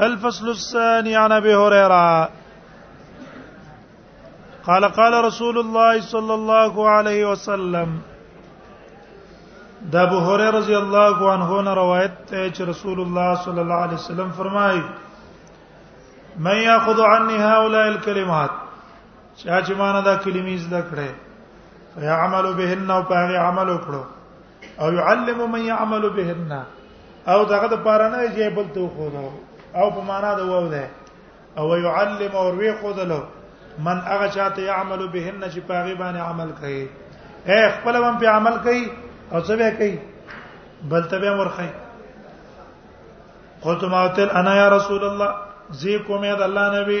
الفصل الثاني عن ابي هريره قال قال رسول الله صلى الله عليه وسلم دا ابو هريره رضی الله عنه نه روایت ته چې رسول الله صلی الله علیه وسلم فرمایي من ياخذ عني هؤلاء الكلمات چا چې مان دا کلمې زده کړې فيعمل بهن او په عمل وکړو او يعلم من يعمل بهن او دغه د پاره نه جې بل تو خو او په معنا دا وو ده او يعلم او وی خو دلو من هغه چاته يعمل بهن چې پاغي باندې عمل کوي اے خپل هم په عمل کوي او څه به کوي بل ته به ورخی قلت ما تل انا يا رسول الله زي کومه د الله نبی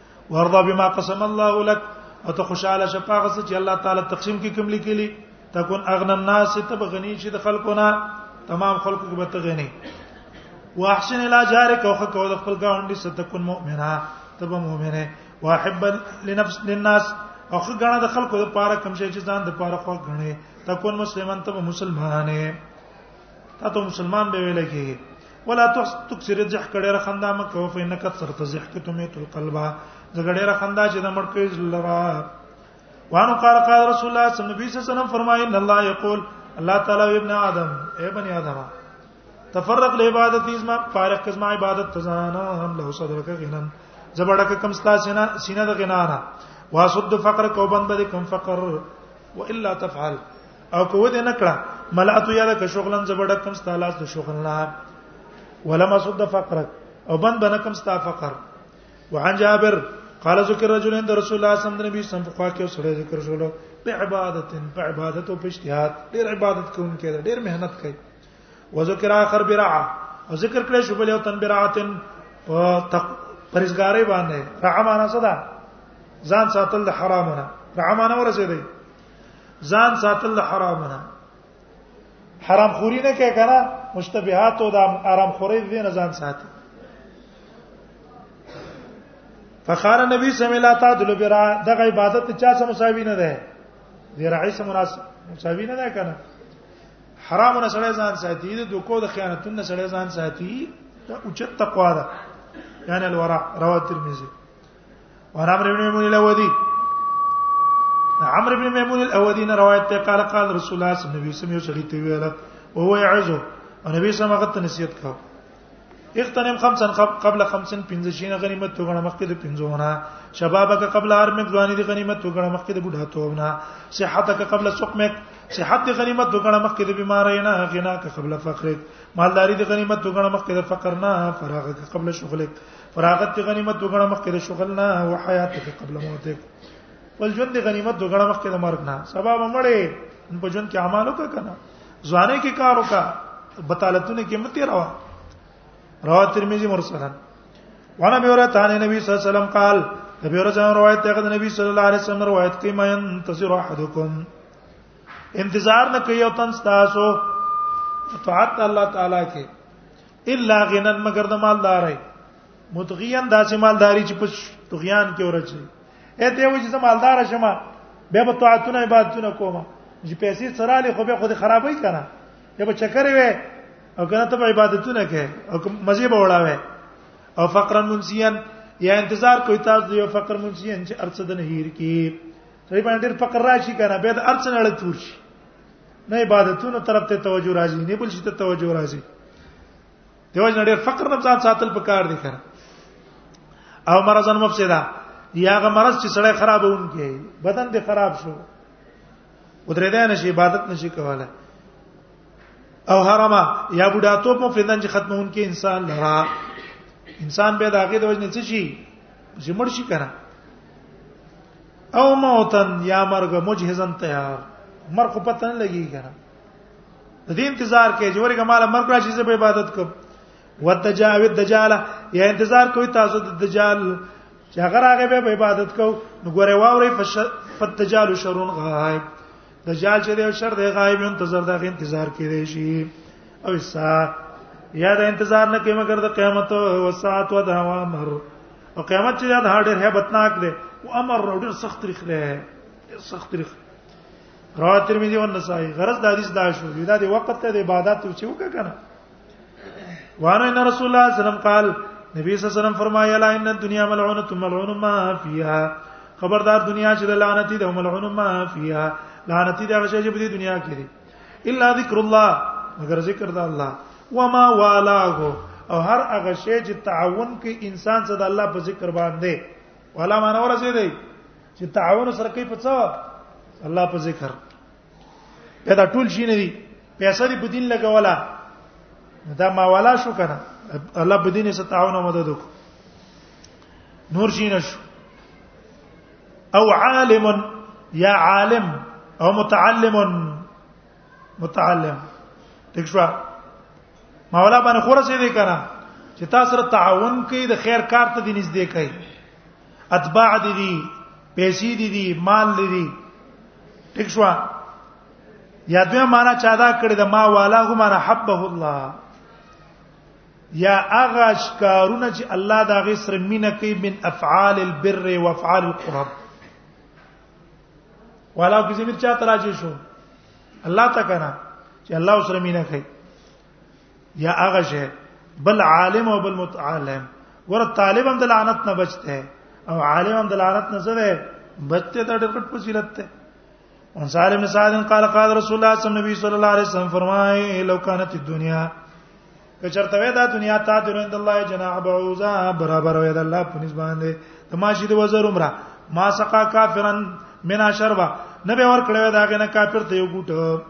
ورضا بما قسم الله لك او ته خوشاله شپاغه څه چې الله تعالی تقسیم کې کوم لیکلي تكون اغنى الناس تب غني شي د خلقونه تمام خلقو کې به ته غني واحسن الى جارك او خکو د خپل گاونډي ستكون مؤمنه تب مؤمنه واحب لنفس للناس او خګنه د خلقو د پاره کوم شي چې ځان د پاره خو غني تكون مسلمان تب مسلمانانه تاسو مسلمان به ویل کېږي ولا تکثر الضحك ډېر خندا مکه او فین کثر تضحك تمیت القلب زګ ډېر خندا چې د مړ پیز لرا وانه قال قال رسول الله صلی الله علیه وسلم فرمایي ان الله یقول الله تعالی ابن آدم اے بنی آدم تفرق لعبادت ازما فارق کزما عبادت تزانا هم له صدرک غنن زبړک کم ستا سینا سینا د غنانا واسد فقر کو بند کم فقر والا تفعل او کو دې نکړه ملاتو یا لک شغلن زبړه کم ستالاس د شغل نه ولما صد فقرک او بند بنه کم ستا فقر وعن جابر قال ذکر رجل عند رسول الله صلی الله علیه وسلم صنف خوا کې سره ذکر شولو په عبادت په عبادت او په اجتهاد ډیر عبادت کوونکی ډیر مهنت کوي وذکر اخر برعه او ذکر کړی شو بل یو تن برعتن په پرېزګارې باندې رعمانه صدا ځان ساتل د حرامونه رعمانه ورسېدی ځان ساتل حرام نه حرام خوري نه کوي کنه مشتبهات او د حرام خوري دې نه ځان ساتي فخار نبی صلی الله علیه وسلم تعدل برا دغه عبادت چا سم مساوی نه ده دی راعي سم مناسب مساوی نه ده کنه حرام نه سړی ځان ساتي د دوکو د خیانتونو نه سړی ځان ساتي دا اوچت تقوا ده یعنی الورع رواه ترمذی وعن عمرو بن ميمون الاودي عمرو بن ميمون الاودي نه روایت ته قال قال رسول الله صلی الله علیه وسلم یو سړی ته ویل او هو يعزو او نبی صلی الله علیه وسلم نصیحت کاو اختنم خمسا قبل خمسا پنځشینه غنیمت وګڼه مخکې د پنځونه شبابک قبل ارمک ځواني د غنیمت وګڼه مخکې د بوډا توبنه صحتک قبل سقمک صحت د غنیمت وګڼه مخکې د بیماری نه غنا که قبل فقرک مالداری د غنیمت وګڼه مخکې د فقر نه فراغ که قبل شغلک فراغت دی غنیمت وګڼه مخکې د شغل نه او حیات دی قبل موته ول ژوند دی غنیمت وګڼه مخکې د مرګ نه سبب مړې په ژوند کې اعمال وکړه کنه ځوانه کې کار وکړه بتالتونه کې متي راوه رواه ترمذی مرسلا وانا بیوره تانه نبی صلی الله علیه وسلم قال نبی ورځ روایت ته د نبی صلی الله علیه وسلم روایت کې ما ينتظر احدکم انتظار نه کوي او تن تاسو طاعت الله تعالی کې الا غنن مگر د مالداري متغیان داسې مالداري چې په تغیان کې ورچي اته و چې مالدار شمه به په طاعتونه عبادتونه کومه چې پیسې سراله خو به خود خرابای کنه یا به چکر وي او کنه ته عبادتونه کوي او مزه به وړاوي او فقر منسیان یا انتظار کوي تاسو د یو فقر منسیان چې ارڅ د نهیر کې سړي باندې ډېر فقر راشي کنه به د ارڅ نه لړ تور شي نه عبادتونو طرف ته توجه راځي نه بل شي ته توجه راځي دیو جن ډېر فقر نه ځان ساتل پکار دي کړه او مرزن مفسدا یاغه مرز چې سړی خرابون کې بدن دې خراب شو ودرې ده نشي عبادت نشي کوله او حرما یا بډاتوب مو فندن چې ختمون کې انسان لرا انسان به داګه د وجنې څه شي چې مړ شي کنه او موتن یا مرګ مجهزن تیار مرګ په پته نه لګی کنه د دې انتظار کې جوړه کمال مرګ راشي زه په عبادت کوم وتجاو الدجال یا انتظار کوي تاسو د دجال چې هغه راغی به عبادت کو نو ګوره واوري فتجال شرون غایب دجال چې یو شر دی غایب منتظر دا غي انتظار کړي شي او سا یا دا انتظار نه کوي مګر د قیامت او ساعت او د هوا امر او قیامت چې دا ډېر hebatnak دی او امر ډېر سخت تاریخ دی سخت تاریخ رواه ترمذی او نسائی غرض د حدیث دا شو دا د وخت ته د عبادت چې وکړه کنه وانه ان رسول الله صلی الله علیه وسلم قال نبی صلی الله علیه وسلم فرمایا لا ان الدنيا ملعونه ملعون ما فيها خبردار دنیا چې د لعنتی د ملعون ما فيها لعنتی د هغه شی چې په دې دنیا کې دی الا ذکر الله مگر ذکر د الله وما والاه او هر هغه شی چې تعاون کوي انسان سره د الله په ذکر باندې ولا مانور سي دی چې تعاون سره کوي په څه الله په ذکر دا ټول شي نه دي پیسې دې په دین لګولا دا ما والا شو کنه الله په دین سره تعاون او مدد وکړو نور شي نه شو او عالم یا عالم او متعلم متعلم دښوا مولا باندې خورسې دې کنه چې تاسو سره تعاون کوي د خیر کار ته دې نږدې کوي اتباع دي دي پیسې دي دي مال دي دي ټیک شو یا دوی معنا چا دا کړی دا ما والا هو معنا حبه الله یا اغا شکارونه چې الله دا غي سره مینه کوي من افعال البر و افعال القرب والا کې زمير چا تراجه شو الله تا کنه چې الله سره مینه کوي یا هغه شی بل عالم او بل متعلم ور طالب هم د لعنت نه بچته او عالم هم د لعنت نه زده بچته د ډېر فضیلت ته ان سالم سعد قال قال رسول الله صلی الله علیه وسلم الله علیه وسلم فرمای لو كانت الدنيا کچرته وې دا دنیا ته د رند الله جناح بعوزا برابر وې د الله په نسبت باندې تماشې د وزر عمره ما سقا کافرن منا شربا نبی ور کړو دا غنه کافر ته یو ګټه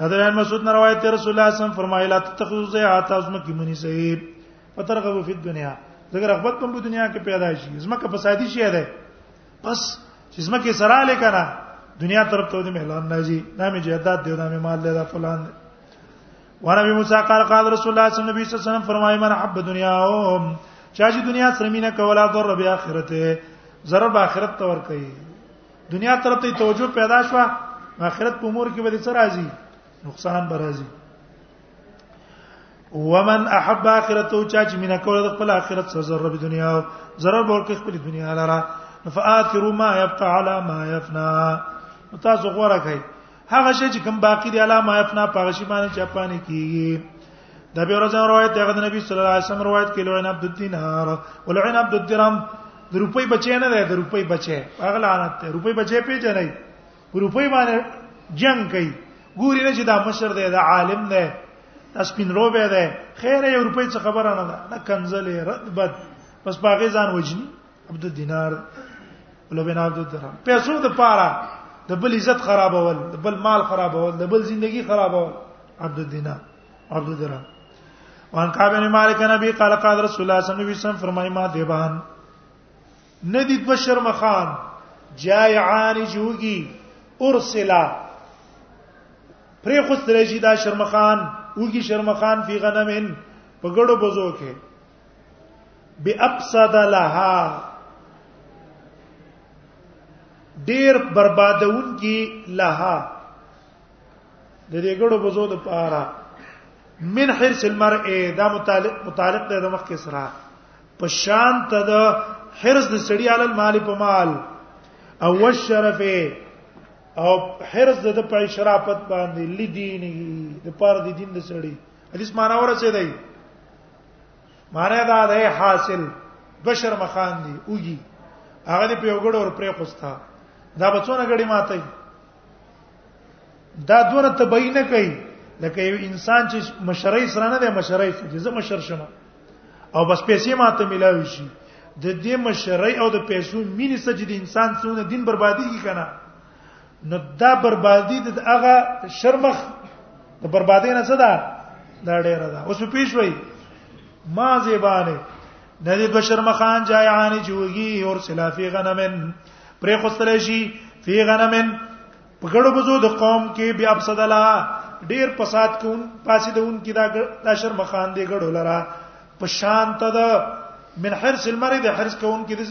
حضرت ابن مسعود نے روایت ہے رسول اللہ صلی اللہ علیہ وسلم فرمایا لا تتخذوا زیات ازم کی منی صحیح فترغبوا فی الدنیا دغه رغبت په دنیا کې پیدا شي زمکه فسادي شي ده بس چې زمکه سره لیکنه دنیا طرف ته دې مهلان نه جي دا مې جهادات دی دا مې مال دی دا فلان دی وانا به موسی قال قال رسول الله صلی الله علیه وسلم فرمایي من حب دنیا او چا چې دنیا سره مینه کوله در به اخرته زر به اخرت تور کوي دنیا طرف ته توجه پیدا شوه آخرت په امور کې به څه راځي نقصان به راځي ومن احب اخرته چا چې مینا کوله د خپل اخرت سره ضرر په دنیا او ضرر به ورکه خپل دنیا لاره فآثروا ما يبقى على ما يفنى تاسو غوړه کوي هغه شی چې کوم باقی دی علامه افنا پاغه شی باندې چپانی کیږي د به ورځ روایت دی د نبی صلی الله علیه وسلم روایت کې لوی عبد الدینار ولعن عبد الدرهم د روپۍ بچی نه دی د روپۍ بچی هغه لعنت دی روپۍ بچی پیژنې روپۍ باندې جنگ کوي ګوري نه چې دا مشر دی دا عالم دی تاسو پین روبه دی خیر یو روپۍ څه خبره نه ده نه کنزلې ردبت پس باغې ځان وجني عبد الدینار لوبنا عبد الدرهم پیسو د پاره د بل عزت خرابول د بل مال خرابول د بل ژوندۍ خرابول عبد الدینار عبد الدرهم وان کعب بن مالک نبی قال قال رسول الله صلی الله علیه وسلم فرمای ما دیبان ندید بشر مخان جایعان جوګی ارسلا پرې خو سترې شي دا شرمخان وګي شرمخان فی غنمن په ګړو بزو کې بأفسد لها ډیر بربادون کی لها د دې ګړو بزو د پاره من حرس المرء دا متعلق متعلق ده د مخ کې سره په شان ته د حرس د سړی علی المال په مال او الشرف او حرس د په شرافت باندې لدینه د پاره د دین د سړی حدیث معنا ورسې دی معنی دا ده حاصل بشر مخان دی اوږي هغه دی په یو ګډ اور پرې خوستا دا بچونه غړي ماته دا دونه تبعی نه کوي لکه یو انسان چې مشرۍ سره نه دی مشرۍ چې زه مشر شم او بس پیسې ماته ملاوي شي د دې مشرۍ او د پیسو مینې سره چې د انسان څونه دین بربادي کی کنه نو دا بربادي د هغه شرمخ د بربادي نه څه ده دا ډیره ده اوس پیښ وای ما زیبانه د دې د شرمخان جایان جوږي اور سلافي غنمن پرې خوستل شي فی غنمن په ګړو بزو د قوم کې بیا افسد لا ډیر فساد کوون پاسې دون کې دا د شرمخان دی ګړو لرا په شان ته ده من حرس المرء د حرس کوون کې د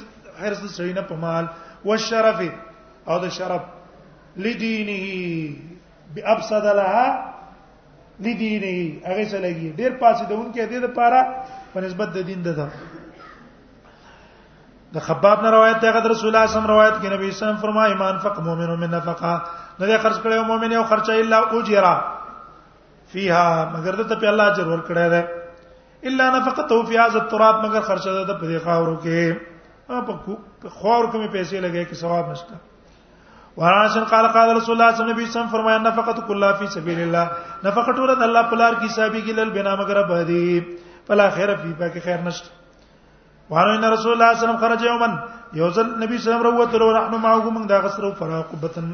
حرس سړی نه په مال والشرف او د شرف لدینه بأبسد لها لدینه هغه څه لګي ډیر پاسې د اونکي د دې لپاره په نسبت د دین دته د خباب نه روایت ده غدر رسول الله سم روایت کې نبی اسلام فرمایي ایمان فق مؤمن من نفقه نه خرج کړو مؤمن یو خرچه الا اجرا فيها مگر ته په الله اجر ورکړی دی الا نفقته في هذا التراب مگر خرچه ده په دې خاورو کې په خور کومې پیسې لګې کې ثواب نشته وعاشن قال قال رسول الله صلی الله علیه وسلم فرمایا نفقت کلها فی سبیل الله نفقت ټول د الله په لار کې حسابي کې لل بنا مگر بهدی فلا خیر فی پاک خیر نشته وانه ان رسول الله صلی الله علیه وسلم خرج یوما یوزل نبی صلی الله علیه وسلم وروته له رحم معه موږ دا غسر فراق بتن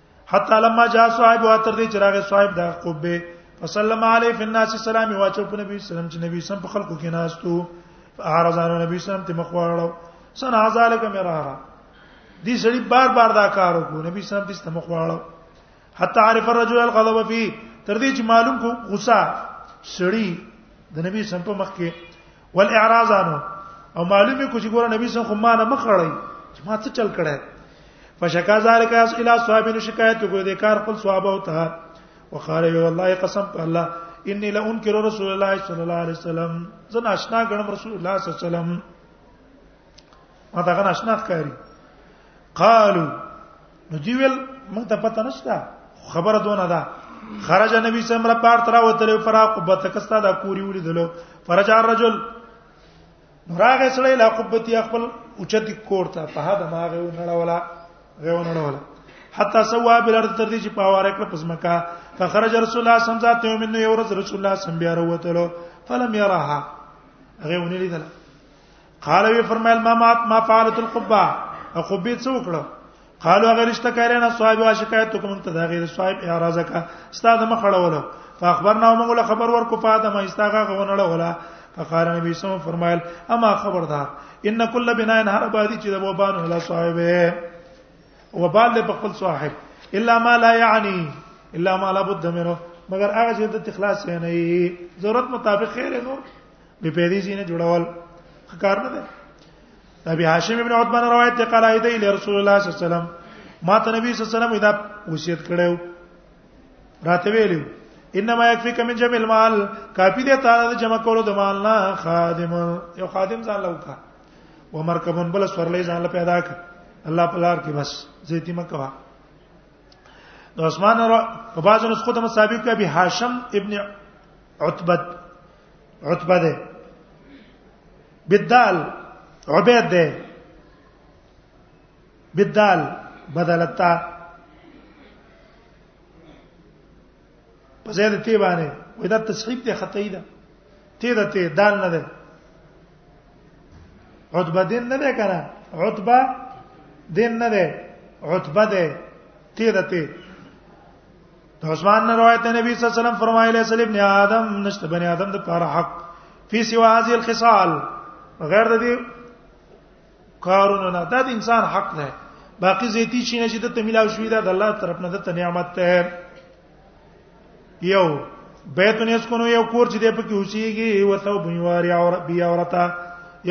حتا لما جاء صاحب واتر دې چراغ صاحب د قبه فسلم علی فی الناس سلام واچو په نبی سلام چې نبی سم په خلکو کې ناستو فارزانو نبی سلام ته مخواړو سن ذالک مرارا دې سړي بار بار دا کار وکړو نبی سلام ته مخواړو حتا عرف الرجل الغضب فی تر دې چې معلوم کو غصه سړي د نبی سم په مخ کې والاعراض عنه او معلومه کو چې ګوره نبی صلی الله علیه وسلم ما نه مخړی چې ما څه چل کړه فشکا ذالک اس الی صاحب نو شکایت کو دې کار خپل صحابه او ته وقال وی والله قسم په الله انی لا انکر رسول الله صلی الله علیه وسلم زنا آشنا غنم رسول الله صلی الله علیه وسلم ما دا غنا شناخ کاری قالو نو دی ویل موږ ته پته نشته خبره دونه ده خرج نبی صلی الله علیه وسلم بار تر وته فراق بتکستا دا کوری ولیدلو فرج الرجل راغه سړی لا قبتی خپل اوچتی کور ته په هدا ماغه نړولا غو نړولا حتا سوا بل ارض تر دې چې پاواره کړ پسمکا فخرج رسول الله صلی الله علیه وسلم من یو ورځ رسول الله صلی الله علیه وسلم بیا وروتلو فلم يرها غو نه لیدل قال وی فرمایل ما ما, ما فعلت القبه قبه څو کړو قالوا غرشت کارینا صاحب وا شکایت کوم ته دا غیر صاحب اعراض کا استاد مخړولو فاخبرنا موږ له خبر ورکو پاده ما استاغه غونړه ولا فقال نبی سم فرمایل اما خبردار ان کل بناء هر بادی چې د وبان الله صاحب وبال له خپل صاحب الا ما لا يعني الا ما لا بد منه مگر هغه چې د اخلاص نه ضرورت مطابق خیر نو به پیری زینه جوړول کار نه ده ابي هاشم ابن عثمان روایت ته قال ايدي لرسول الله صلی الله علیه وسلم ما ته نبی صلی الله علیه وسلم دا وصیت کړو راته ویلو انما يكفيك من جمع المال کافی دې تعالی د جمع کولو د مال نه خادم یو خادم ځان لوکا ومرکبن بل سورلې ځان له پیدا کړ الله پلار کې بس زيتي مکوا نو اسمان را په باز نسخه ته مصابيق کبي هاشم ابن عتبت عتبه ده بالدال عبید ده بالدال بدلتا په زید تی باندې وې دا تصحیح دی خطای ده تی ده تی دال نه ده عتبه دین نه ده کنه عتبه دین نه ده عتبه ده تی ده تی عثمان نے روایت ہے نبی صلی اللہ علیہ وسلم فرمائے لے سلیم نے آدم نشت بنی آدم دے پارا حق فی سوا هذه الخصال غیر دے کارونه نه دا د انسان حق نه باقی زیتی شي نه چې د تمیلاو شوی دا د الله طرف نه د نعمت ته یو بیت نه اسکو نو یو کور چې د پکې اوسېږي او ثوب یواري او ربي اورتا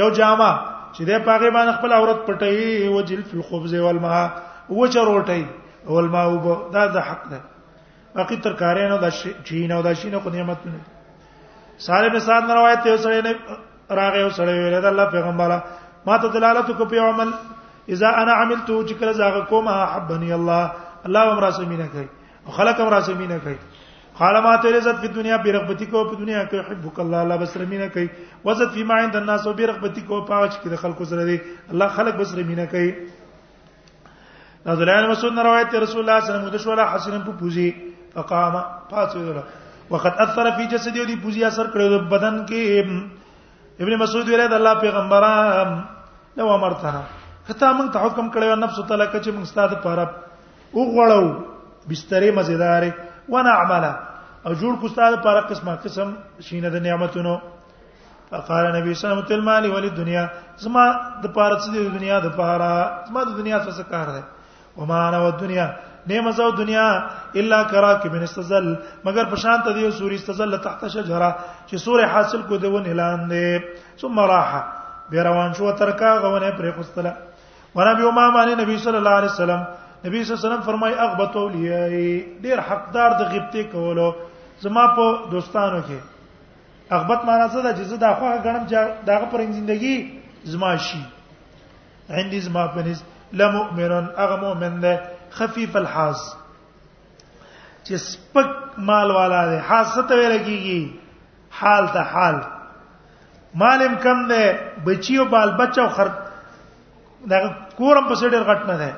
یو جامه چې د پاګې باندې خپل عورت پټي او جلف الخبز والماء وچ روټي اول ما وب دا د حق ده باقي تر کارې نه د چین او د شین کو نعمت نه ساره به سات روایت ته سره نه راغه او سره ویل دا الله پیغمبر ما ته دلالت کو په عمل اذا انا عملت چې کله زاغه کوم حبني الله الله امر سمینه کوي او خلق امر سمینه کوي قال ما ته عزت په دنیا په رغبتی کو په دنیا کې حبک الله الله بس رمینه کوي وزت فيما عند الناس او په رغبتی کو په واچ کې د خلکو سره دی الله خلق بس رمینه کوي نظران مسعود نے روایت ہے رسول اللہ صلی اللہ علیہ وسلم مدشولا حسن په پوزي فقام فاتولا وقد اثر في جسدي دی پوزي اثر کړو بدن کې ابن مسعود ویل الله پیغمبر لو امرتنا کته موږ ته حکم کړو نفس تعالی کچ موږ ستاد پاره او غړو بسترې مزیدار ونه عمله او جوړ کو ستاد پاره قسمه قسم شینه د نعمتونو فقال نبی صلی الله علیه وسلم مالی ولی دنیا زما د پاره څه د دنیا د پاره زما د دنیا څه کار دی وما انا والدنيا نیمه زو دنیا الا کراک من استزل مگر په شان ته دی سوري استزل تحت شجره چې سورې حاصل کو دی ونه لاندې ثم راح بیروان شو ترکا غونه پر خوستله ونبي امام علی نبی صلی الله علیه وسلم نبی صلی الله علیه وسلم فرمای اغبط اولیای ډیر حقدار د غیبت کولو زما په دوستانو کې رغبت معنا څه ده چې زه دا خوخه غنم چې داغه پر زندگی زما شي عندي زما پنس لمؤمن اغه مؤمن ده خفيف الحاس چې سپک مال والا ده حاسه ته ویل کیږي حال ته حال مالم کم ده بچي او بال بچو خر دا کورم په سړي غټ نه ده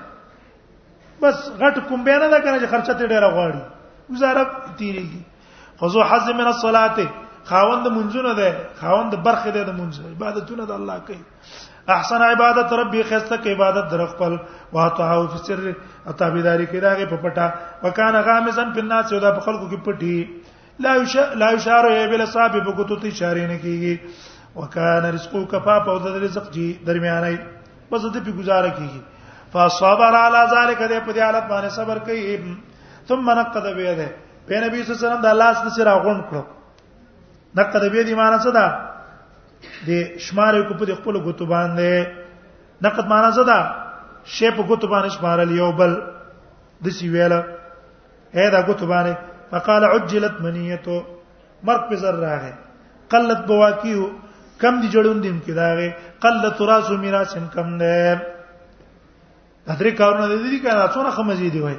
بس غټ کوم بیان نه کنه چې خرچه ته ډیره غواړي وزاره تیریږي فزو حظ من الصلاه خاوند منځونه ده خاوند برخه ده د منځ عبادتونه د الله کوي احسن عبادت ربي خسته کې عبادت در خپل واطاعو فی سر اتابیداری کې داګه په پټه وکانا غامزن په الناس او د خلکو کې پټي لا یش لا یشار بل صاحب په کوتو تی اشاره نه کیږي وکانا رزقو کفا په د رزق جی درمیانای بس دې په گزاره کیږي فصبر علی ذلک دې په دې حالت باندې صبر کوي ثم نقد بيده په نبی صلی الله علیه وسلم د لاس د سره غون کړو دغه د به دي معنی څه ده د شمار کو په خپل غوتو باندې نقد معنی څه ده شی په غوتو باندې شمارل یو بل د سی ویل اې دا غوتو باندې فقال عجلت منیته مرګ په زر راغې قلت بواکیو کم دي جوړون دي کې داغه قلت راس میراث کم ده درې کارونه دي دي کنه څونه خمزي دي وای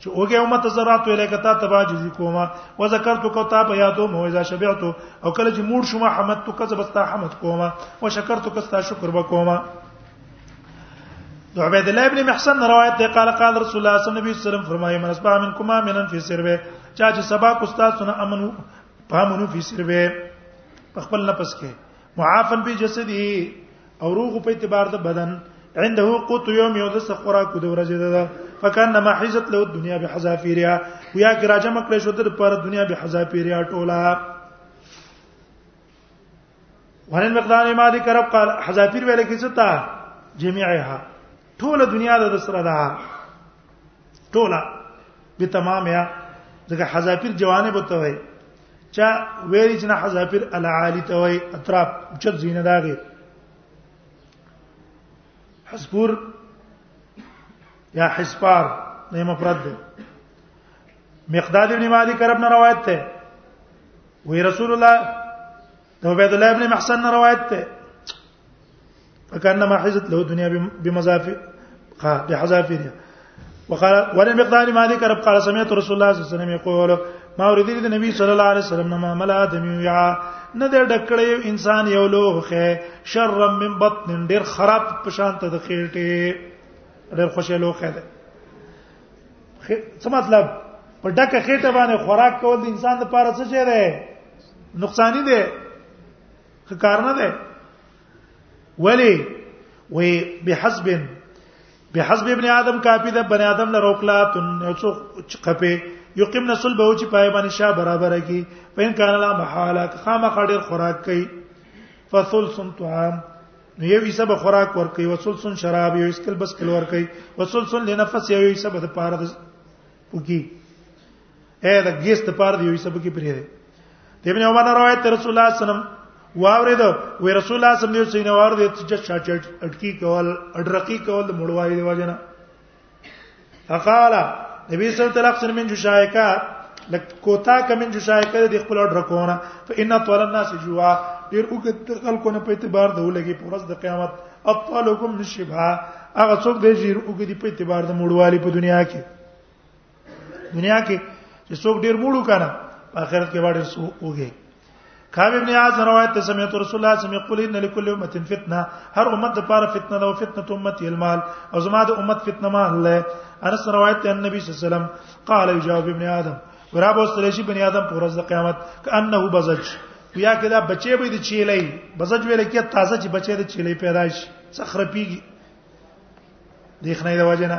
چې اوګه امت زرات ویلې کته تبا جزي کوما و ذکرت کو تا په یادو مو اذا شبعت او کله چې موړ شوم حمد تو کذب استا حمد کوما و شکرت کو استا شکر وکوما دو عبید الله ابن محسن روایت ده قال قال رسول الله صلی الله علیه وسلم فرمایي من اسبا من کما منن فی سربه چا چې سبا کو استاد سن امن پامنو فی سربه په خپل نفس کې معافن به جسدی او روغ په اعتبار د بدن عنده قوت يوم یو د سخورا کو د ورځې ده فکان ما حیزت له دنیا به حذافیریا ویا کی راجم کړې شو د پر دنیا به حذافیریا ټولا ورن مقدار ما دې کرب قال حذافیر ویل کی ستا جميعها ټوله دنیا د سره ده ټوله به تمام یا دغه حذافیر جوانه بوته وي چا ویل چې نه حذافر العالی ته وای اطراف چت زینه داغه حسپور یا حسپار نه مفرد ده مقداد ابن مالک رب نه روایت ده وی رسول الله د عبد الله ابن محسن روایت ته فكانما حزت له الدنيا بمزافي بحذافيرها وقال ولم مقدار ما ذكر قال سمعت رسول الله صلى الله عليه وسلم يقول ما اريد دي النبي صلى الله عليه وسلم ما ملا ادم يا نه د ډکړې انسان یو لوخه شر من بطن ډیر خراب پشان ته د خېټه ډیر خوشاله لوخه ده څه مطلب په ډکه خېټه باندې خوراک کول د انسان لپاره څه شی دی نقصان دی خو کار نه دی ولی وی بحسب بحسب ابن ادم کافی ده بنی ادم له روکلا تن څو خپه یقیمنا صلبه چې پای باندې شا برابر کی پین کان لا محاله خامخ ډیر خوراک کوي فثلث طعام نو یو حصہ به خوراک ورکي وسلسن شراب یو اسکل بس کل ورکي وسلسن لنفس یو حصہ به د پاره د پوکي اې د ګیس د پاره یو حصہ پکې پرې دی ابن عمر روایت رسول الله صلی الله علیه وسلم واورید وی رسول الله صلی الله علیه وسلم واورید چې چا چټ اٹکی کول اډرقی کول مړوای دی واجنه فقال نبی صلی الله علیه وسلم من جشایکا لکوتا کمن جشایکا د خپل اډر کونه فإن طول الناس جوا ډیر وګت خلکو نه په اعتبار د ولګي پرز د قیامت اطالکم نشبها هغه څوک دی چې وګدي په اعتبار د موړوالي په دنیا کې دنیا کې چې څوک ډیر موړو کنه په آخرت کې باندې سو اوږي کعب ابن عاص روایت ته سمعت رسول الله صلی الله علیه وسلم یقول ان لكل امه فتنه هر امت د پاره فتنه ده او فتنه امت المال او زما د امت فتنه ما الله انس روایت ته النبي صلی الله علیه وسلم قال يجاوب ابن ادم ورابه استریشی بنی آدم پر ورځ د قیامت کانه بزج یا کدا بچي به د چیلې بزج ویل کې تازه چې بچي د چیلې پیدا شي صخره پیږي دیخنه د وجنه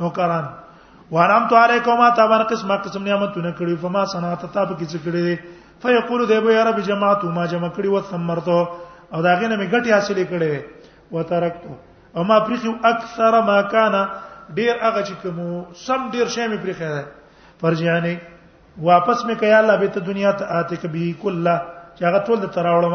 نوکران وارام تو علیکم تا بر قسمه قسم نعمتونه کړی فما صنعت تا په کیڅ کړی فیقول دی به یا رب جماعت ما جمع کړی و ثمرته او دا غنه می ګټي حاصلې کړې و ترکتو او ما پرخیو اکثر ما کان ډیر هغه چې کوم سم ډیر شی می پرخی ده فرجانه واپس می کیا الله به ته دنیا ته آته کبي کله چې هغه ټول د تراوړم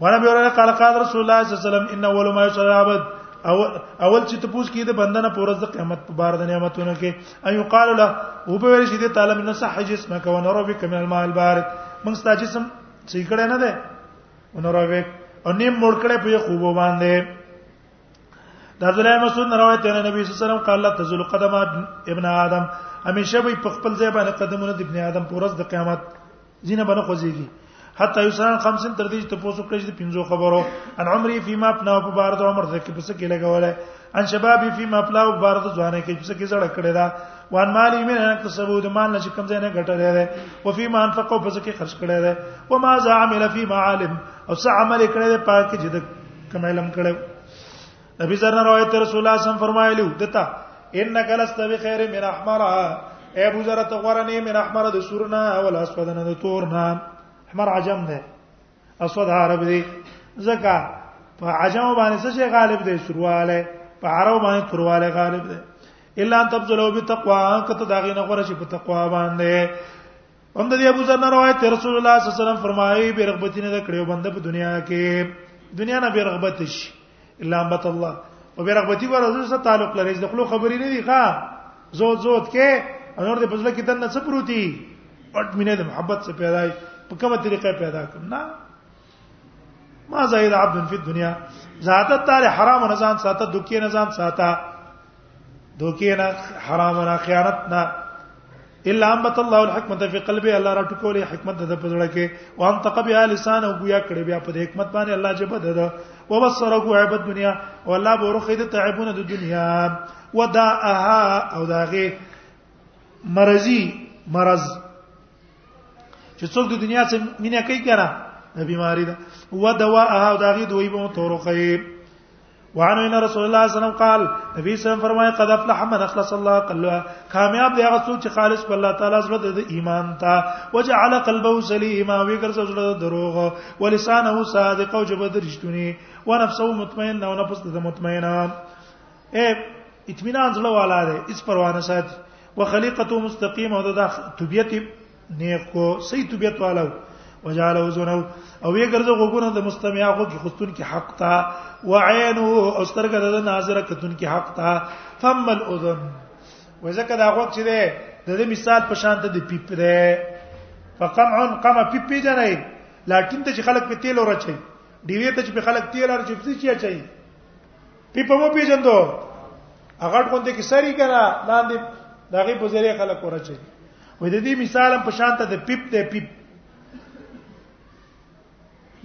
ونبي هريره قال قال رسول الله صلی الله علیه وسلم ان اول ما يسال العبد اول اول چې ته پوښتنه کیده بندنه پر ورځ د قیامت په بار د نعمتونو کې ايو قال له او په ویل شي د تعالی من صح جسمک و نرو بك من الماء البارد من ستا جسم چې کړه نه ده و نرو بك او نیم مړ کړه په خوب باندې د عبد الله مسعود روایت دی نبی صلی الله علیه وسلم قال لا تزول قدم ابن ادم همیشه به په خپل ځای باندې قدمونه د ابن ادم پر ورځ د قیامت زینه بنه خوځيږي حتی یوسان خمسن تر دې ته پوسو کړی د پنځو خبرو ان عمرې فيما پنا په بار د عمر ته کې پس کې لګولای ان شبابي فيما پلا په بار د ځوانه کې پس کې زړه کړی دا وان مالی مې نه کسبو د مال نش کم ځای نه غټلې ده او فيما انفقو پس کې خرج کړی ده و ما ذا عمل فيما عالم او څه عمل کړی ده پاک چې د کمالم کړو ابي ذر روایت رسول الله صم فرمایلی دتا انک لست بخیر من احمر اے ابو ذر ته غره نه من احمر د سورنا اول اسود نه د تورنا احمر عجم ده اسود عرب دی زکا په عجم باندې څه شي غالب دی سرواله په عرب باندې ترواله غالب دی الا ان تبذلوا بتقوا کته داغه نه غره شي په تقوا باندې هم د ابو ذر روایت رسول الله صلی الله علیه وسلم فرمایي بیرغبتی نه کړیو بنده په دنیا کې دنیا نه بیرغبت شي الا امت الله او به رغبتی به رسول سره تعلق لري د خلکو خبرې نه دي ښا زود زود کې انور دې پزله کې دنه څه پروتي پټ مینه د محبت څخه پیدا وي په کومه طریقه پیدا کړ نه ما زید عبد فی الدنیا ذاتت تعالی حرام نه ځان ساته دوکې نه ځان ساته دوکې نه حرام نه خیانت نه الا امت الله الحکمت فی قلبه الله را ټکولې حکمت د پزړه کې وان تقبی لسان او بیا کړي بیا په حکمت باندې الله جبد ده وبصره عیب الدنیا او الله بورخه د تعبونه د دنیا وداءها او داغه مرضی مرض چې څوک د دنیا څخه مینه کوي کنه د بیماری ده ودواءها او داغه دوی به تورخه وعن ان رسول الله صلی الله علیه وسلم قال نبی صلی الله علیه وسلم فرمایي قد افلح من اخلص الله قلبه کامیاب دی هغه څوک چې خالص په الله تعالی سره د ایمان تا وجعل قلبه سلیما وی ګرځي زړه د دروغ ولسانه صادق او جبد رښتونی ونفسه مطمئن او نفس د مطمئنه اے اطمینان زړه والا دی اس پروانه ساتي وخلیقته مستقیم او د طبیعت نیکو صحیح طبيعت والو وجعل وزنه او یې ګرځو غوګونه د مستمع غو کې خستون کې حق تا وعين او سترګه د ناظره کتون کې حق تا فم الاذن وځکه دا غو چې ده د دې مثال په شان ته د پیپ ده فقمع قم پیپ پیجنای لاټین ته چې خلک په تیل ورچي ډیوی ته چې په خلک تیل ورچي په چی چي پیپ مو پیجندو هغه کوم ته کې سری کرا لاندې دغه په ذریعہ خلک ورچي وې د دې مثال په شان ته د پیپ ته پیپ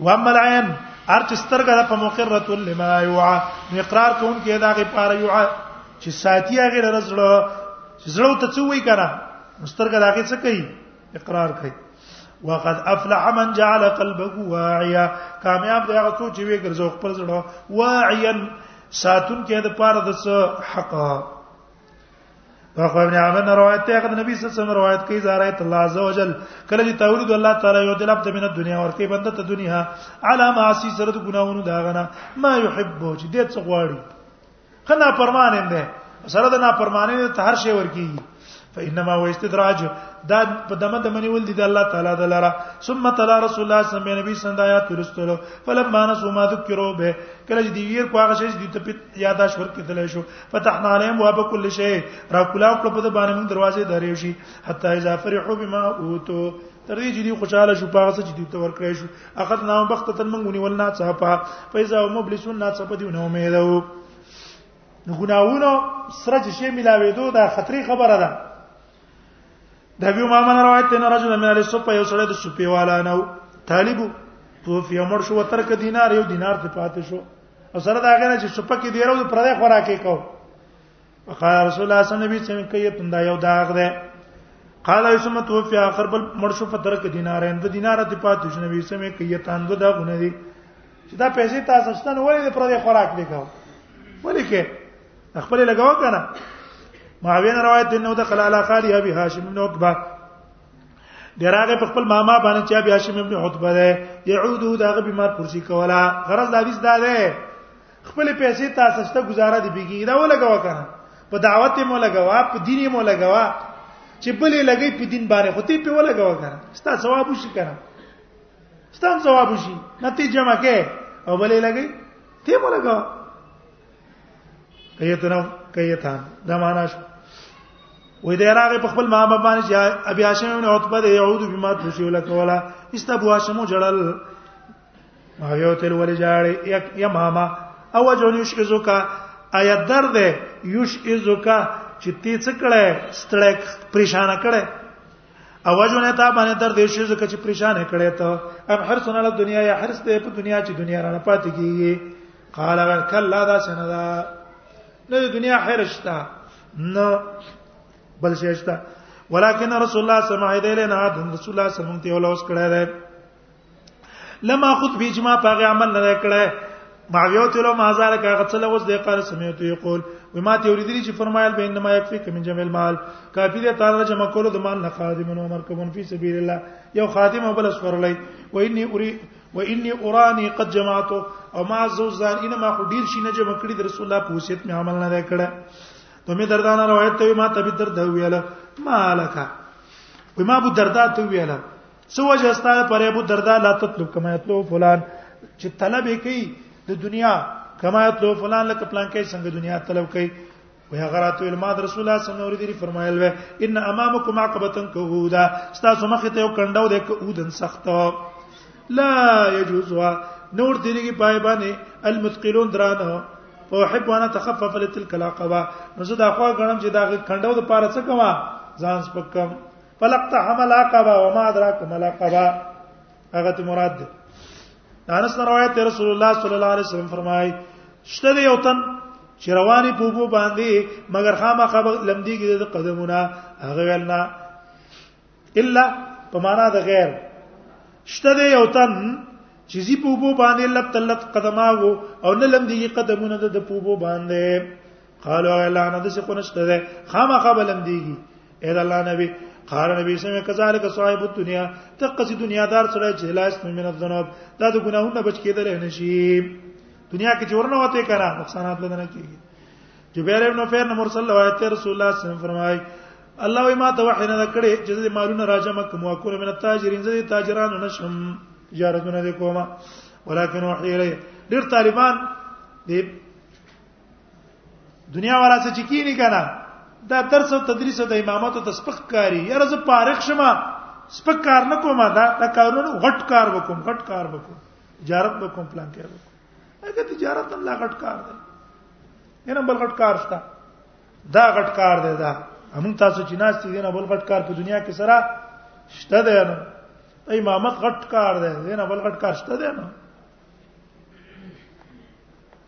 وامل عین ارچ سترګه په مقرۃ لما یوعا اقرار کوم کې دا غي پاره یوعا چې ساتي هغه رزړه چې زړه ته څه وای کنه مسترګه دا کې څه کوي اقرار کوي وقد افلح من جعل قلبه واعيا کامیاب دی هغه څوک چې وی ګرځو خپل زړه واعيا ساتون کې د پاره د حق په خبر نه عمل روایت ته د نبی صلی الله علیه وسلم روایت کوي زارایت الله عز وجل کله چې تورید الله تعالی یو دلب د مینه دنیا ورکه بنده ته دنیا علا معاصی سره د ګناونو دا غنه ما یحب چې دې څه غواړي خنا پرمانه نه سره د نا پرمانه ته هر شی ورکی فإنما هو استدراج دا په دمه د منی ول دي د الله تعالی د لاره ثم تعالی رسول الله صلی الله علیه وسلم نبی سند آیات ورستلو فلما نسوا ما ذکروا به کله چې دی ویر کو هغه شی چې دی ته یاداش ورکړل شو فتحنا عليهم باب كل شيء را کولا کړ په باندې موږ دروازې درې شي حتا اذا فرحوا بما اوتو تر دې چې دی خوشاله شو پاغه چې دی تور کړی شو اخر نام بخت تن موږ ونیول نه صاحب فیزا مبلسون نه صاحب دی نو امید وو نو ګناونه سره چې شی ملاوي دوه دا خطرې خبره ده د ابي امامه روایت ته رجل من علي سوپ یو سره د سوپیوالا نو طالب توفی امر شو ترک دینار یو دینار ته پاتې شو او سره دا غنه چې سپه کې دی راو پر دې خوراکې کو وقال رسول الله صلی الله علیه وسلم کې تندا یو داغ ده قال ایسم توفی اخر بل مرشو فتر کې دینار اند دینار ته پاتې شنو وی سم کې یتان دو دا غونه دي چې دا پیسې تاسو ستن ولې پر دې خوراک دی کو ولې کې خپل لګاو کنه معاویه روایت دی نو د خلاله خالی ابي هاشم نو عقبه دراغه په خپل ماما باندې چې ابي هاشم ابن عتبه ده يعودو داغه بیمار کرسی کولا غرض دا ویس دا ده خپل پیسې تاسو ته گزاره دی بيګي دا ولګوا کنه په دعوت مو لګوا په دین مو لګوا چې بلې لګي په دین باندې خو ته په ولګوا کنه ستا ثواب وشي کنه ستا ثواب وشي نتیجه مکه او بلې لګي ته مو لګوا کیتنو کیتان دا معنا شو وې دا راغې په خپل محبوب باندې چې ابي هاشم او عتبه دې يعود بما تشيو لك ولا استبو هاشم جړل ما یو تل ولې جاړې یک یا ماما او جون یش ازوکا ایا درد یش ازوکا چې تی څه کړه ستړک پریشان کړه او جون ته باندې درد یش ازوکا چې پریشان کړه ته ام حرسن علی دنیا یا حرس ته په دنیا چې دنیا رانه پاتې کیږي قال کلا دا څنګه دا نه د دنیا خیر شته نه بل شي شته ولكن رسول الله صلى الله عليه وسلم دلنا رسول الله صلى الله عليه وسلم ته ولوس کړه ده لما خود بیچ ما پاغه عمل نه کړه معویوت له مازال کا غسل اوس د قال سمعت یقول وما ته اوریدلی چې فرمایل بین ما یکفی کمن جمع المال کافی ده تعالی جمع کولو د مال نه خادم عمر کوم فی سبیل الله یو خادم او بل اسفر لای و انی اری و انی اورانی قد جماعتو او ما زو زان ان ما خو ډیر شي نه جمع کړی د رسول الله په وصیت می عمل نه کړه د می دردان روایت ته ما تبي درد ویاله مالک و ما ابو دردا ته ویاله سو وجه استاره پر ابو دردا لا تطلب کما یطلب فلان چې طلب کوي د دنیا کما یطلب فلان لکه پلان کوي څنګه دنیا طلب کوي وی هغه راته ویل ما د رسول الله صلی الله علیه وسلم فرمایل و ان امامکم عقبه کودا تاسو مخ ته یو کندو د کودن سخت لا يجوز نور دیږي پای باندې المثقلون درانه فاحب وانا تخفف لتلك العقبه نو زه دا خو غنم چې دا کندو د پاره څه کوم ځان سپکم فلقت حمل عقبه وما ادراك ما العقبه هغه ته مراد ده انس روایت رسول الله صلی الله علیه وسلم فرمایي شته یو تن چې رواني په بو باندې مگر خامخا لمدي کې د قدمونه هغه ولنا الا په معنا د غیر شته دی یو تن چې زی په بو باندې لب تلت قدماو او نه لمدي قدمونه د په بو باندې قالو الله نه دسه کو نشته ده خامخا بلم دیږي اې الله نبی قال نبی سم کذالک صاحب الدنيا تقصي دنیا دار سره چې لاس من الذنوب دا د ګناهونو بچ کېدل نه شي دنیا کې چورنه وته کرا نقصانات بدنه کیږي جبیر ابن فیر نمبر صلی الله علیه رسول الله صلی الله علیه وسلم فرمای الله وی ما ته وحی نه کړې چې د مالونو راجم کوم وکول من التاجرین زه تاجرانو نشم تجارتونه کوم ولکن وحی الی ډیر طالبان دی دنیا والا څه چکی نه کنه دا درس او تدریس او د امامت او تسبق کاری یاره زه فارغ شمه سپک کار نه کوم دا دا کارونه غټ کار وکوم غټ کار وکوم تجارت وکوم پلان کې وکوم اګه تجارت هم لا غټ کار دی نه بل غټ کار شته دا غټ کار دی دا همون تاسو چې ناس دي نه بل غټ کار په دنیا کې سره شته دی نه امامت غټ کار دی نه بل غټ کار شته دی نه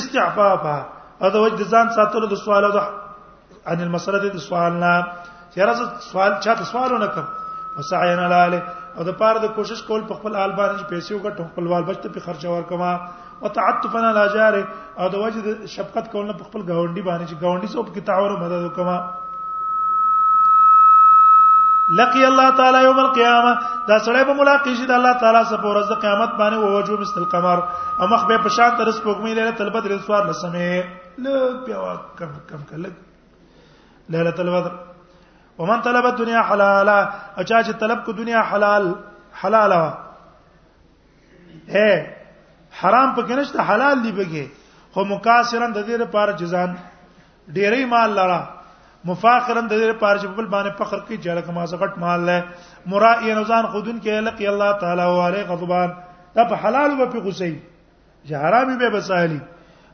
استعفافا او د وجه ځان ساتلو د سوال او د ان المسله د سوال نه چیرې سوال چاته سوال نه کوم وسعین علی او د پاره د کوشش کول په خپل حال باندې پیسې وګټم خپل وال بچته په خرچه ورکما وتعطفنا علی جاره او د وجه شفقت کول په خپل گاونډي باندې چې گاونډي څوک کې تعاون مدد وکما لقي الله تعالی یوم القیامه دا سړی به ملاقات شي د الله تعالی سره په ورځ د قیامت باندې او وجوب است القمر او مخ به په شان تر سپوږمۍ ليله البدر سوار لسمه لږ بیا کم کم کله ليله البدر ومن طلب الدنيا حلالا او چا چې طلب کو دنیا حلال حلالا اے حرام پکې نشته حلال دی بګي خو مکاسرن د دې لپاره جزان ډیرې مال لرا مفاخرن د دې پارچ په بل باندې فخر کوي چې لکه ما زغټ مال له مرائي نزان خودن کې لکه الله تعالی او علی غضبان دا په حلال و په غصې چې حرامي به بسالي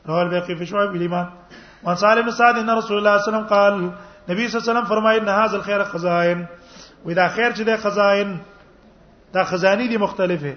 رواه بقي في شعب الايمان وان صالح بن سعد ان رسول الله صلى الله عليه وسلم قال نبی صلی الله علیه وسلم فرمایي ان هاذ الخير خزائن ودا خیر چې د خزائن دا خزانی دي مختلفه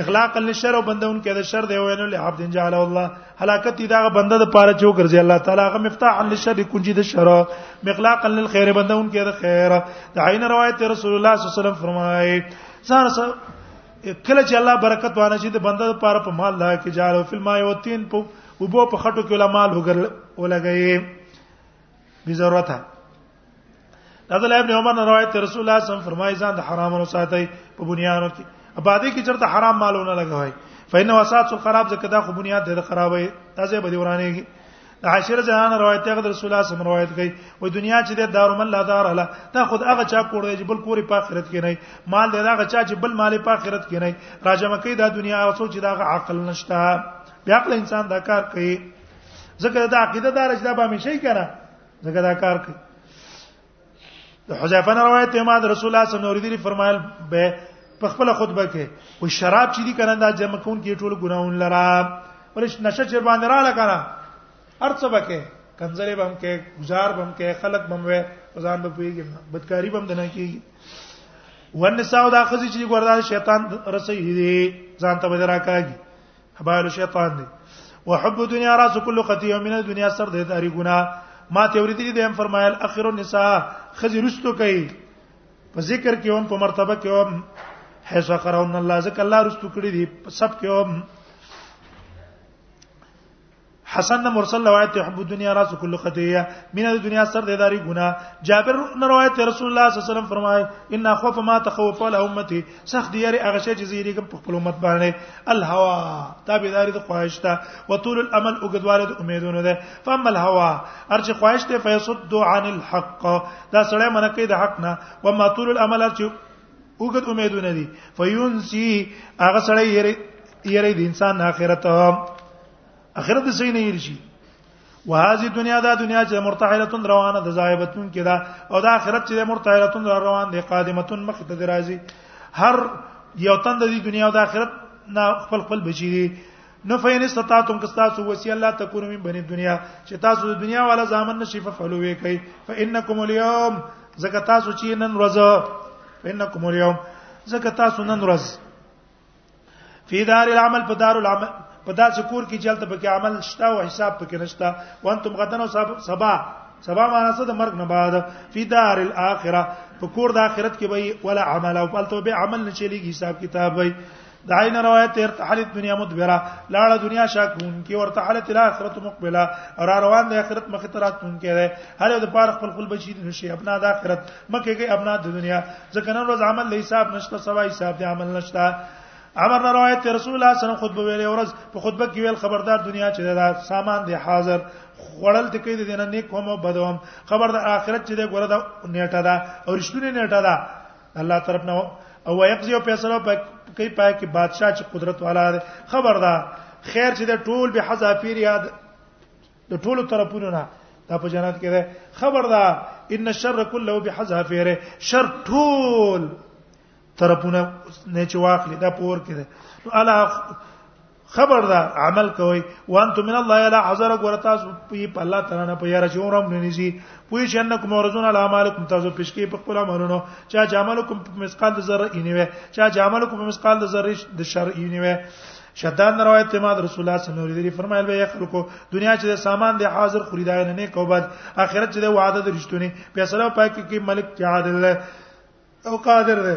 اخلاق للشر او بندون کې د شر دی وینو له عبد جعل الله هلاکت دا بنده د پاره جو ګرځي الله تعالی هغه مفتاح للشر کنجي د شر مخلاق للخير بندون کې د خیر د عین روایت رسول الله صلی الله علیه وسلم فرمایي ځان سره کله چې الله برکت وانه شي د بنده د پاره په مال لا کې جعل او فلم او تین په وبو په خټو کې علماء لګي بي ضرورت عبد الله ابن عمر نه روایت رسول الله صلی الله علیه وسلم فرمایي ځان د حرامونو ساتي په بنیانو کې ابادي کې چرته حرام مالونه لګوي فإن وسات الخراب ځکه دا خو بنیاد د خرابې تازه به دی ورانېږي د عاشر جهان روایت هغه رسول الله صلی الله علیه وسلم روایت کوي و دنیا چې د دار مل دار هله دا خود هغه چا کور دی چې بل کوري په آخرت کې نه مال دی هغه چا چې بل مال په آخرت کې نه راجمه کوي دا دنیا هغه څو چې دا عقل نشته بیا عقل انسان دا کار کوي ځکه دا عقیده دار چې دا به مشي کنه دغه دا کار کوي د حذیفه نه روایت ته ما د رسول الله صلی الله علیه وسلم فرمایل به په خپل خطبه کې او شراب چې دي کنه دا جمع کون کې ټول ګناون لرا ولش نشه چر باندې را لکنه ارڅ بکه کنځلې بم کې گزار بم کې خلق بم وې ځان به پیږي بدکاری بم دنه کیږي ونساو دا خزي چې ګوردا شیطان رسې دي ځان ته بدرا کاږي حبال شیطان دی وحب دنیا راس کل خطیه من دنیا سر د داری ګنا ما ته ورته دي هم فرمایل اخر النساء خزي رستو کوي په ذکر کې هم په مرتبه کې هم حيث قرون الله ذکر الله رستو کړی دي سب کې هم حسن مرسل روایت حب الدنيا راس كل خطيه من الدنيا سر داري ګنا جابر نے روایت رسول الله صلی الله علیه وسلم فرمائے ان خوف ما تخوف على امتي سخت یری هغه شی چې زیری کوم په خپل امت باندې الهوا تابعداري د خواهش ته وطول الامل او ګدواله د امیدونو ده فاما الهوا ارچ خواهش ته فیصد عن الحق دا سړی منکه د حق نه و ما طول الامل ارچ اوګد امیدونه دي فینسی هغه سړی یری یری د انسان اخرت اخرت دې صحیح نه یریږي وهذه دنیا دا دنیا چې مرتحلتون روانه ده زایبتون کې دا او دا آخرت چې مرتحلتون روان دي قادمتون مخ ته درازي هر یو تن د دې دنیا او د آخرت نه خپل خپل بچی دي نو فین استطاعتم که تاسو وسی الله تکونو من بنی دنیا چې تاسو د دنیا والا ځامن نشي فعلو وی کوي فانکم اليوم زکه تاسو چې نن ورځ فانکم اليوم زکه تاسو نن ورځ فی دار العمل په دار العمل په داسې کور کې چې هلته پکې عمل شته او حساب پکې نشته وانتم غدن او سبا سبا معنا څه د مرګ نه بعد فی دار الاخره په کور د اخرت کې وي ولا عمل او بل توبه عمل نه چلیږي حساب کتاب وي د عین روایت تر تحلت دنیا مدبره لاړه دنیا شاکون کې ورته حالت الاخرت مقبله را روان د اخرت مخ ترات مونږ کې ده هر یو د پاره خپل خپل بچی نشي خپل د اخرت مکه کې ابنا د دنیا ځکه نن ورځ عمل له حساب نشته سوا حساب دی عمل نشته عمر نه روایت رسول الله صلی الله علیه وسلم خطبه ویلې ورځ په خطبه کې ویل خبردار دنیا چې دا سامان دی حاضر خړل ته کې دینه نیک هم بدوم خبر د آخرت چې د ګوره د نیټه ده او رښتونی نیټه ده الله طرف نه او ويقضي او فیصله کوي پای کې بادشاہ چې قدرت والا خبردار خیر چې د ټول به حذافیر یاد د ټولو طرفونو نه دا په جنت کې ده خبردار ان الشر كله بحذافيره شر ټول طرفونه نه چې واخلي دا پور کې ده نو الا خبردار عمل کوي وانتم من الله لا حذر ورتا په الله تعالی نه په یاره چې عمرم نه نيسي پوي چې انکم ورزون علی اعمالکم تاسو پیش کې په خپل عملونو چا چې عملکم په مسقال ذره اینه وي چا چې عملکم په مسقال ذره د شر اینه وي شدان روایت ته ما رسول الله صلی الله علیه وسلم فرمایل به خلکو دنیا چې سامان دی حاضر خریدای نه نه کو بعد اخرت چې وعده درشتونه فیصله پای کې ملک کې عادل او قادر دی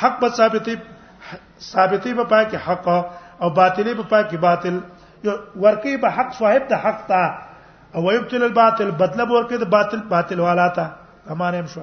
حق به ثابتې ثابتې په پای کې حق او باطلې په پای کې باطل ورکی به حق صاحب د حق تا او یبتل الباطل بدله ورکی د باطل باطل والا تا امانه شو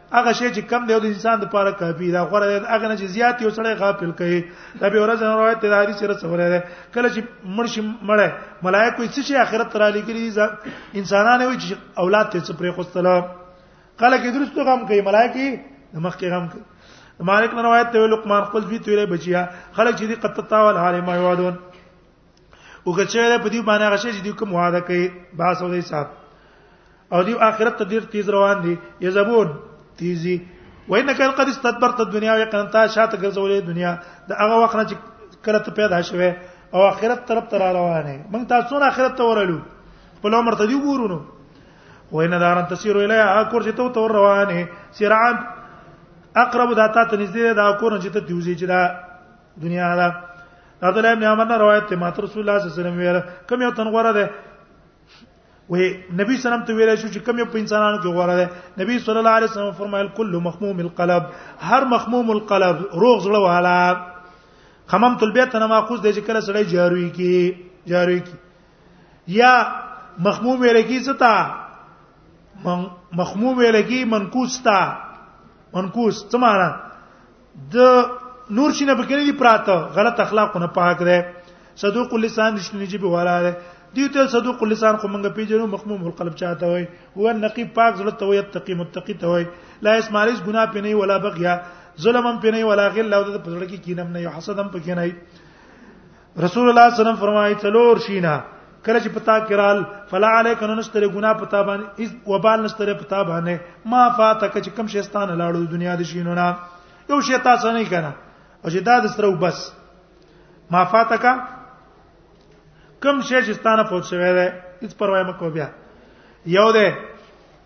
هغه شی چې کم دی د انسان د پاره کافی دا غوړه دی هغه نه چې زیات یو سړی غافل کوي دا به ورځ نه روایت د حدیث سره سره ده کله چې مرشي مړه ملائکه څه شي اخرت را لګري انسانانه وي چې اولاد ته څه پرې خوستله کله کې درستو غم کوي ملائکه د مخ کې غم کوي مالک روایت ته لقمان خپل دوی ته بچیا خلک چې دې قطتا ول حالما یوادون او کچره په دې باندې هغه شی چې دوی کوم وعده کوي با سودې صاحب او دی اخرت ته ډیر تیز روان دي یزبون تیزی وانك قد استدبرت الدنيا ويقن تا شاته ګرځولې دنیا د هغه وخت نه چې کله ته پیدا شوه او اخرت طرف ته روانه موږ تاسو نه اخرت ته ورلو په لومړ ته دی ګورونو وینه دارن تسیر الی اکور چې ته تور روانه سرعان اقرب داتا ته نږدې دا کور چې ته دیوزی چې دا دنیا دا عبد الله ابن عمر نه روایت ته مات رسول الله صلی الله علیه وسلم ویل کوم یو تن غوړه ده وې نبی صلی الله علیه وسلم ته ویل شو چې کوم یو په انسانانو کې غوړه ده نبی صلی الله علیه وسلم فرمایل کل مخموم القلب هر مخموم القلب روغ زړه والا خممت البيت نه ماخوذ دی چې کله سړی جاروي کی جاروي کی یا مخموم ویل کی ستا مخموم ویل کی منکوس تا منکوس څه معنی د نور شي نه پکې نه دي پراته غلط اخلاق نه پاک دی صدوق اللسان رښتینی جيب والا دی دی ته صدوق اللسان خو مونږ پیژنو مخموم القلب چاته وای هو نقي پاک زړه ته وای تقي متقي ته وای لا اسماعیل ګنا پې نه ولا بغیا ظلم هم پې نه ولا غل او د پزړه کې کینم نه حسد هم پکې نه رسول الله صلی الله علیه وسلم فرمایي څلور شینا کله چې پتا کرال فلا علیک نو نشتره ګنا پتا باندې اس وبال نشتره پتا باندې ما فاتک چې کم شیطان لاړو دنیا د شینو نه یو شی تاسو نه کنه او چې دا د سره وبس ما فاتک کم شی چې ستانه پوت شوی دی هیڅ پروا مکو بیا یو ده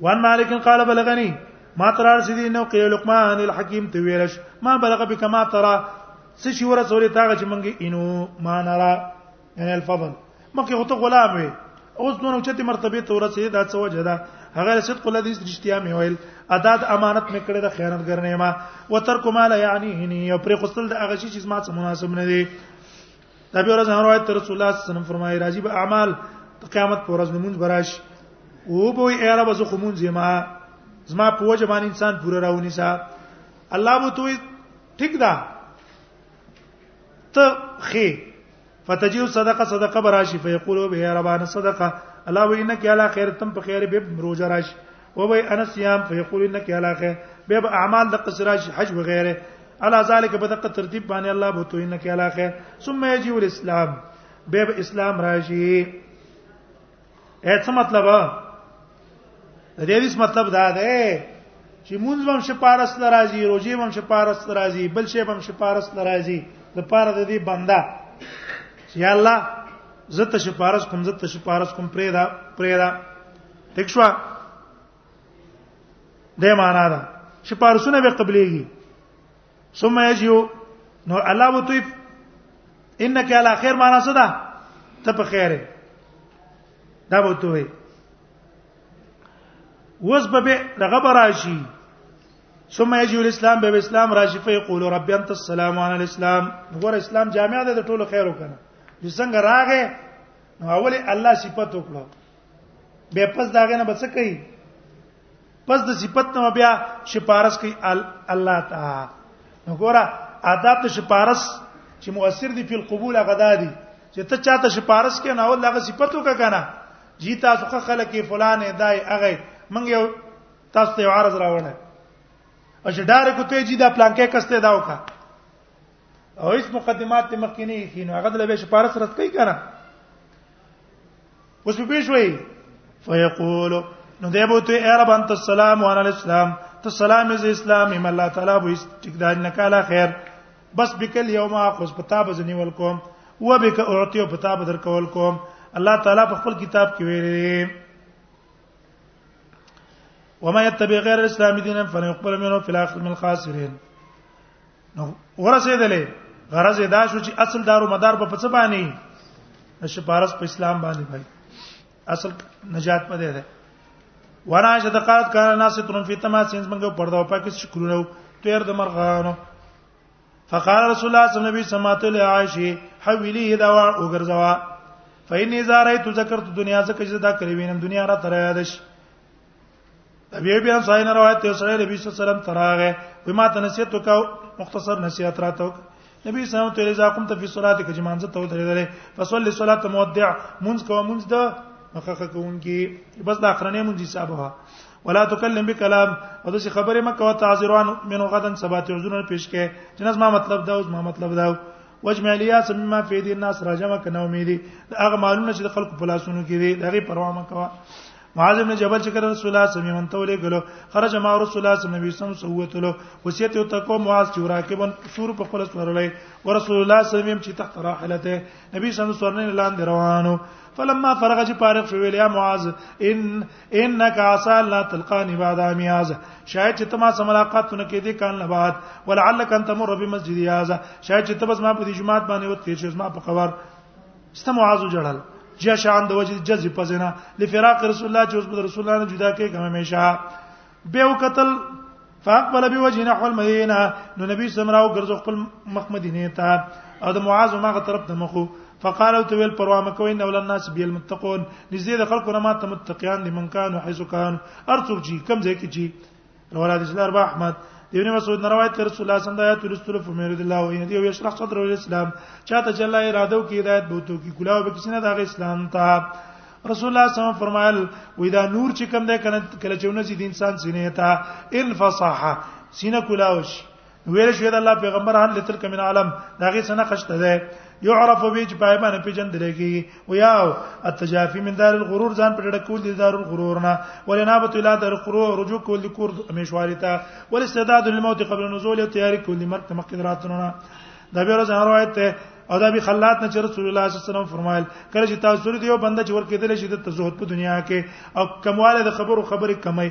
وان مالک قال بلغني ما ترى سيدي نو قيل لقمان الحكيم تويرش ما بلغ بك ما ترى څه شي ورسولې تاغه چې مونږ انو ما نرا یعنی الفضل مکه هو ته غلام وي اوس نو چته مرتبه ته ورسې دا څه وجه ده هغه صدق الذي رښتیا مې ویل ادا د امانت مې کړې د خیانت ګرنه ما وتر کومه لا یعنی هني پر خپل د هغه شي چې ما څه مناسب نه دي دا به ورځ روایت تر رسول الله صلی الله علیه وسلم فرمایي راځي به اعمال قیامت پر ورځ نمونځ براش او به ای رب زه خو مونږ ما زما په وجه باندې انسان پوره راونی سا الله بو توي ټیک ده ته خې فتجیو صدقه صدقه براشی فیقول به یا رب انا صدقه الله وینک علی خیر تم په خیر به روزه راشي او وای انا صيام فيقول انك على خير به به اعمال د قصراش حج وغيره على ذلك بدقه ترتیب باندې الله بو تو انك على خير ثم يجي الاسلام به به اسلام راشي اې څه مطلب د دې هیڅ مطلب دا ده چې مونږ هم شپارس ناراضي روزي هم شپارس ناراضي بل شی هم شپارس ناراضي د پاره د دې بندا چې الله زت شپارس کوم زت شپارس کوم پرېدا پرېدا ټیک شو د معنا ده چې پارسونه به قبليږي ثم يجيو نو الله وو توي انك على خير معنا څه ده ته په خیر دا وو توي وس به دغه براشي ثم يجيو الاسلام به اسلام راشي فيقول ربي انت السلام على الاسلام وګور اسلام جامع ده ټولو خیر وکنه چې څنګه راغې نو اول الله صفات وکړو به پس داغه نه بچ کوي پس د صفت نه بیا شپارس کوي الله تعالی نو ګوره آداب د شپارس چې مؤثر دي په قبول غدا دي چې ته چاته شپارس کې نه ول هغه صفاتو کا کنه جی تاسو خه خلک کې فلان دای هغه منګ یو تاسو ته عارض راوړل او چې ډار کو ته جی دا پلان کې کسته دا وکا او هیڅ مقدمات ته مخکې نه کینو هغه د لبه شپارس رات کوي کنه اوس په پیښوي فیقول نو دی بو ته ارب انت السلام وانا الاسلام ته سلام از اسلام ام الله تعالی بو استقدار نکاله خیر بس بکل یوم اخذ پتا بزنی ول کوم و بک اعطی او پتا بدر کول کوم الله تعالی په خپل کتاب کې ویلي وما يتبع غير الاسلام دينا فلن يقبل منه في الاخر من الخاسرين نو ورسېدلې غرض دا شو چې اصل دارو مدار په څه باندې شپارس په اسلام باندې وای اصل نجات پدې ده ورا چې د قات کار ناس ترن فی تما سینز منګه پردا په کې شکرونه تیر د مرغانو فقال رسول الله صلی الله علیه وسلم سمعت لعائشه حویلی دا وګرځوا فإني زارت ذکرت دنیا زکه چې دا کړی وینم دنیا را تر یادش ابي بيان صحيح روایت ته سره نبی صلی الله علیه وسلم تراغه وي ما تنسیت کا مختصر نصیحت راتو نبی صلی الله علیه وسلم ته اذا قمت في صلاه کې جمانځه ته ودرېدل فصلي صلاه مودع منځ کوه منځ ده مخخه کوونکی بس د اخرنه مونږ حساب وا ولا تکلم بکلام او د خبره مکه او تعذران منو غدن سبات عذرونه پیش کې جنس ما مطلب دا اوس ما مطلب دا وجمع لیا سمما فی دین الناس راجمه کنه امیدی هغه مالونه چې د خلکو په لاسونو کې دي دغه پروا مکه معاذ بن جبل چې کړه رسول الله صلی الله علیه وسلم ته ولېګلو خرج ما رسول الله صلی الله علیه وسلم سوتلو وصیت یو تکو معاذ چې راکبن سور په خپل سورلې ورسول الله صلی الله علیه وسلم چې تحت راحلته نبی صلی الله علیه وسلم لاندې روانو فلما فرغ چې فارغ شو ویل یا معاذ ان انك عسى لا تلقاني بعد معاذ شاید چې تما سره ملاقات نه کېدی کان نه بعد ولعلك ان تمر بمسجد هذا شاید چې تبس ما په دې جمعات باندې وته چې ما په خبر ست معاذ جړل جشان د وجه جذب پزنا لفراق رسول الله چې اوس به رسول الله نه جدا کوي کوم همیشه به وکتل فاقبل بوجه نحو المدینه نو نبی سمراو ګرځو خپل مخ مدینه ته او د معاذ ماغه طرف ته مخو فقالوا تو ویل پروا مکوي ان ول الناس بیل متقون نږدې د خلکو نه ماته متقیان دي من کان حيث کان ارتب جی کم ځای کې جی رواه حدیث الاربع احمد ابن مسعود نه روایت کړ رسول الله صلی الله علیه وسلم تلستل فمیر الله او یدی او یشرح صدر الاسلام چاته چې الله اراده وکړي هدایت به تو کی کلاو به کسینه د اسلام ته رسول الله صلی الله علیه وسلم فرمایل وې دا نور چې کوم ده کنه کله چې ونځي د انسان سینې ته الفصاحه سینه کلاوش ویل شوی د الله پیغمبر هل لتل کمن عالم دا غي سنه خشته ده يعرف به چې پای باندې پیجن درېږي او یا التجافي من دار الغرور ځان په ډډه کول دي دار الغرور نه ولنابت الى دار الغرور رجوع کول دي کور مشواري ته والاستعداد للموت قبل النزول او تیاری کول دي مرګ مخکې راتلونه دا به روز روایت ته او دا به خلات نه چې رسول الله صلی الله علیه وسلم فرمایل کله چې تاسو لري یو بنده چې ورکېدل شي د زهد په دنیا کې او کمواله د خبرو خبرې کمای